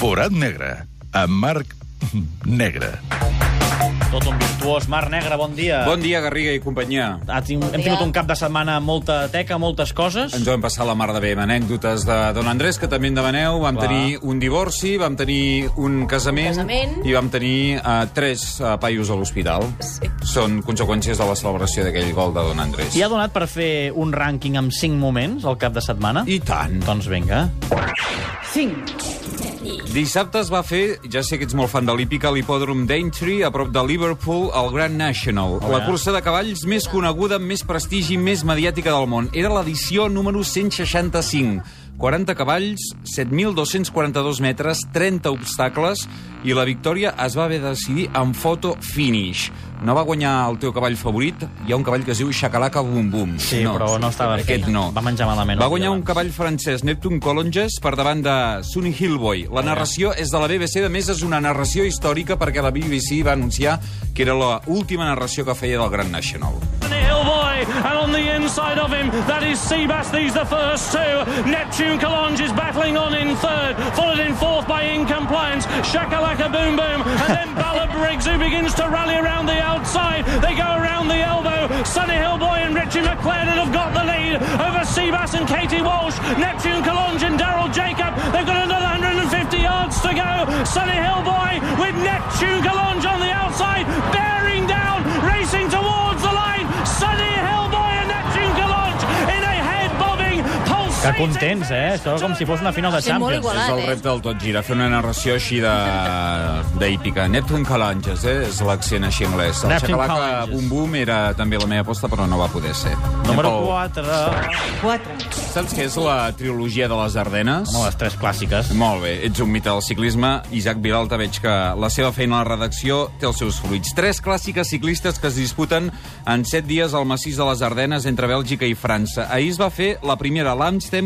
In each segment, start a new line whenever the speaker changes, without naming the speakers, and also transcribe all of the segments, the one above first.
Forat negre, amb Marc Negre.
Tot un virtuós. Mar Negre, bon dia.
Bon dia, Garriga i companyia.
Ha ting hem tingut un cap de setmana amb molta teca, moltes coses.
Ens ho hem passat la mar de bé amb anècdotes de Don Andrés, que també en demaneu. Vam
Clar.
tenir un divorci, vam tenir un casament,
casament.
i vam tenir uh, tres uh, paios a l'hospital.
Sí.
Són conseqüències de la celebració d'aquell gol de Don Andrés.
I ha donat per fer un rànquing amb 5 moments al cap de setmana?
I tant.
Doncs vinga.
Dissabte es va fer, ja sé que ets molt fan de l'hípica, a l'hipòdrom Daintree, a prop de Liverpool, el Grand National.
Oh,
la cursa de cavalls més coneguda, més prestigi, més mediàtica del món. Era l'edició número 165. 40 cavalls, 7.242 metres, 30 obstacles, i la victòria es va haver de decidir en foto finish. No va guanyar el teu cavall favorit, hi ha un cavall que es diu Shakalaka Bum Bum.
Sí, però no estava
Aquest no.
Va menjar malament.
Va guanyar un cavall francès, Neptune Colonges, per davant de Sunny Hillboy. La narració és de la BBC, a més és una narració històrica perquè la BBC va anunciar que era l'última narració que feia del Grand National.
Hillboy, and on the inside of him, that is Seabass. These the first two. Neptune Collonge is battling on in third, followed in fourth by Incompliance, Shakalaka Boom Boom, and then Ballard Briggs, who begins to rally around the outside. They go around the elbow. Sunny Hillboy and Richie McLaren have got the lead over Seabass and Katie Walsh. Neptune Collonge and Daryl Jacob. They've got another 150 yards to go. Sunny Hillboy with Neptune Collonge
Que contents, eh? Això com si fos una final de
Sí, molt
Champions.
igualat.
És el
eh?
repte del tot gira, fer una narració així de d'hípica. Neptune Colonges, eh? És l'accent així anglès. El
Colonges.
Bum Bum era també la meva aposta, però no va poder ser.
Número
Anem pel-
4.
Saps què és la trilogia de les Ardenes?
Home, les tres clàssiques.
Molt bé, ets un mite del ciclisme. Isaac Vilalta, veig que la seva feina a la redacció té els seus fruits. Tres clàssiques ciclistes que es disputen en set dies al massís de les Ardenes entre Bèlgica i França. Ahir es va fer la primera, l'Amstel,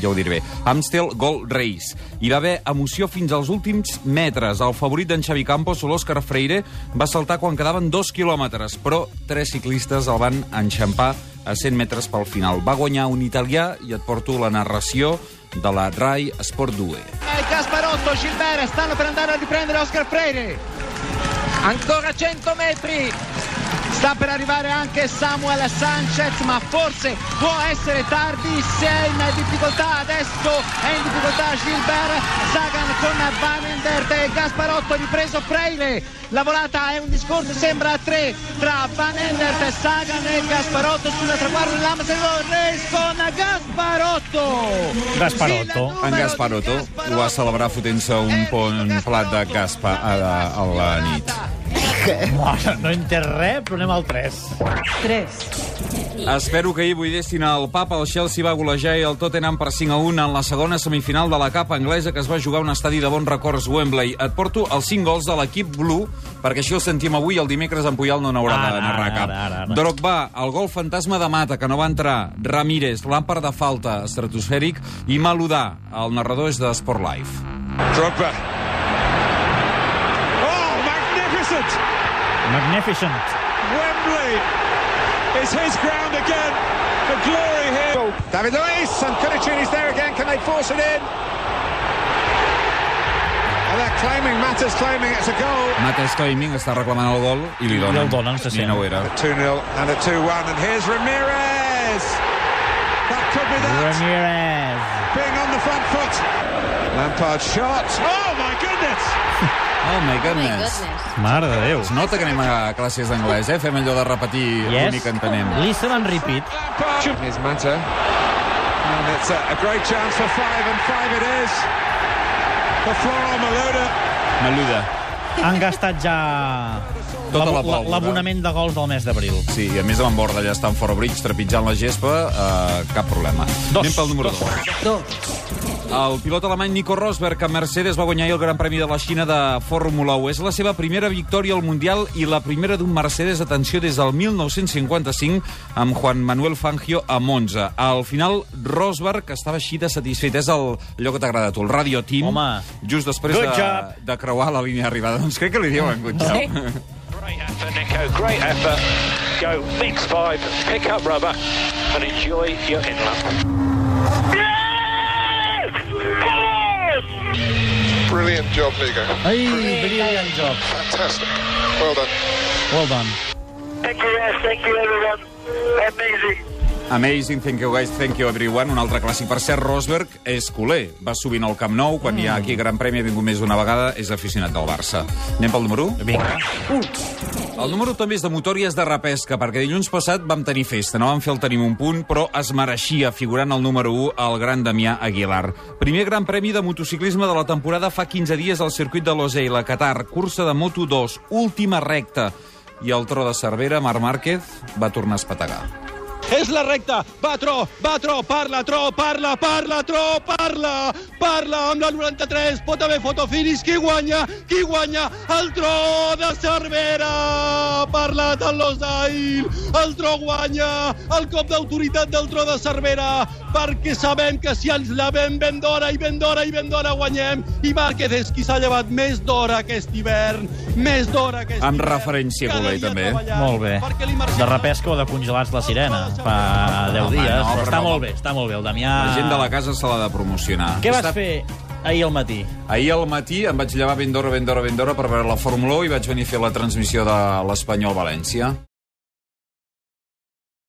ja ho diré bé, Amstel Gold Race. Hi va haver emoció fins als últims metres. El favorit d'en Xavi Campos, l'Òscar Freire, va saltar quan quedaven dos quilòmetres, però tres ciclistes el van enxampar a 100 metres pel final. Va guanyar un italià i et porto la narració de la RAI Sport 2.
E Gasparotto, Gilbert stanno per andare a riprendere Oscar Freire. Ancora 100 metri. Sta per arrivare anche Samuel Sanchez, ma forse può essere tardi. Si è in difficoltà adesso, è in difficoltà Gilbert. Sagan con Van Endert e Gasparotto ripreso Freire. La volata è un discorso, sembra a tre tra Van Endert, Sagan e Gasparotto sulla traguardo dell'Amstel Race con Gasparotto.
Gasparotto.
En Gasparotto ho va celebrar fotent-se un pont plat de gaspa a la, a la nit.
Mare, no he entès res, però anem al 3.
Espero que ahir buidessin el papa. El Chelsea va golejar i el Tottenham per 5 a 1 en la segona semifinal de la capa anglesa que es va jugar a un estadi de bons records Wembley. Et porto els 5 gols de l'equip Blue perquè així el sentim avui i el dimecres en Puyal no n'haurà de narrar
ara,
cap.
ara, ara, ara.
Drogba, el gol fantasma de Mata, que no va entrar. Ramírez, Lampard de falta, estratosfèric. I Maludà, el narrador és de Sport Life.
Drogba. Magnificent. Wembley is his ground again. The glory here.
David Luiz and Cudicini's there again. Can they force it in? And they're claiming, Mata's claiming it's a goal.
Mata claiming està reclamant el gol i li
I
donen.
el donen, se
I no ho era.
2-0 and a 2-1. And here's Ramirez. That could be that.
Ramirez.
Being on the front foot. Lampard shot. Oh, my goodness.
Oh my
Oh my
goodness.
goodness.
Mare de Déu.
Es nota que anem a classes d'anglès, eh? Fem allò de repetir
Yes.
l'únic que entenem.
Listen and repeat.
Here's Mata. And it's a, a great chance for five, and five it is. For Florent Malouda.
Maluda.
Han gastat ja
Tota la pólvora.
l'abonament de gols del mes d'abril.
Sí, i a més Borda allà està en Fort Bridge trepitjant la gespa, eh, cap problema.
Dos.
Anem pel número 2. El pilot alemany Nico Rosberg a Mercedes va guanyar el Gran Premi de la Xina de Fórmula 1. És la seva primera victòria al Mundial i la primera d'un Mercedes, atenció, des del 1955 amb Juan Manuel Fangio a Monza. Al final, Rosberg estava així de satisfet. És el, allò que t'agrada a tu, el Radio Team.
Home.
Just després de, de creuar la línia d'arribada. Doncs crec que li diuen good job.
Sí.
Great effort, Nico. Great effort. Go mix five, pick up rubber, and enjoy your inlet.
Brilliant
job, Nico.
Ai, brilliant job.
Fantastic. Well done.
Well done.
Thank you, guys. Thank you, everyone. Amazing.
Amazing, thank you guys, thank you everyone. Un altre clàssic. Per cert, Rosberg és culer. Va sovint al Camp Nou, quan hi ha aquí Gran Premi, ha vingut més d'una vegada, és aficionat del Barça. Anem pel número 1?
Vinga.
El número també és de motor i és de repesca, perquè dilluns passat vam tenir festa, no vam fer el tenim un punt, però es mereixia, figurant el número 1, el gran Damià Aguilar. Primer gran premi de motociclisme de la temporada fa 15 dies al circuit de Losail, a Qatar, cursa de Moto2, última recta. I el tro de Cervera, Marc Márquez, va tornar a espetegar.
És la recta, va Tro, va Tro, parla Tro, parla, parla Tro, parla, parla amb la 93, pot haver fotofinis, qui guanya, qui guanya, el Tro de Cervera, parla de l'Osail, el Tro guanya, el cop d'autoritat del Tro de Cervera, perquè sabem que si ens la ven ben d'hora i ben d'hora i ben d'hora guanyem, i Márquez és qui s'ha llevat més d'hora aquest hivern, més d'hora aquest
Amb
hivern.
referència a
dia
també.
treballant,
Molt bé. De repesca o de congelats la sirena. Fa 10
Home,
dies,
no,
però
però
està
no.
molt bé, està molt bé. El Damià...
La gent de la casa se l'ha de promocionar.
Què vas
Està-
fer ahir al matí?
Ahir al matí em vaig llevar ben d'hora, ben d'hora, ben d'hora per veure la Fórmula 1 i vaig venir a fer la transmissió de l'Espanyol València.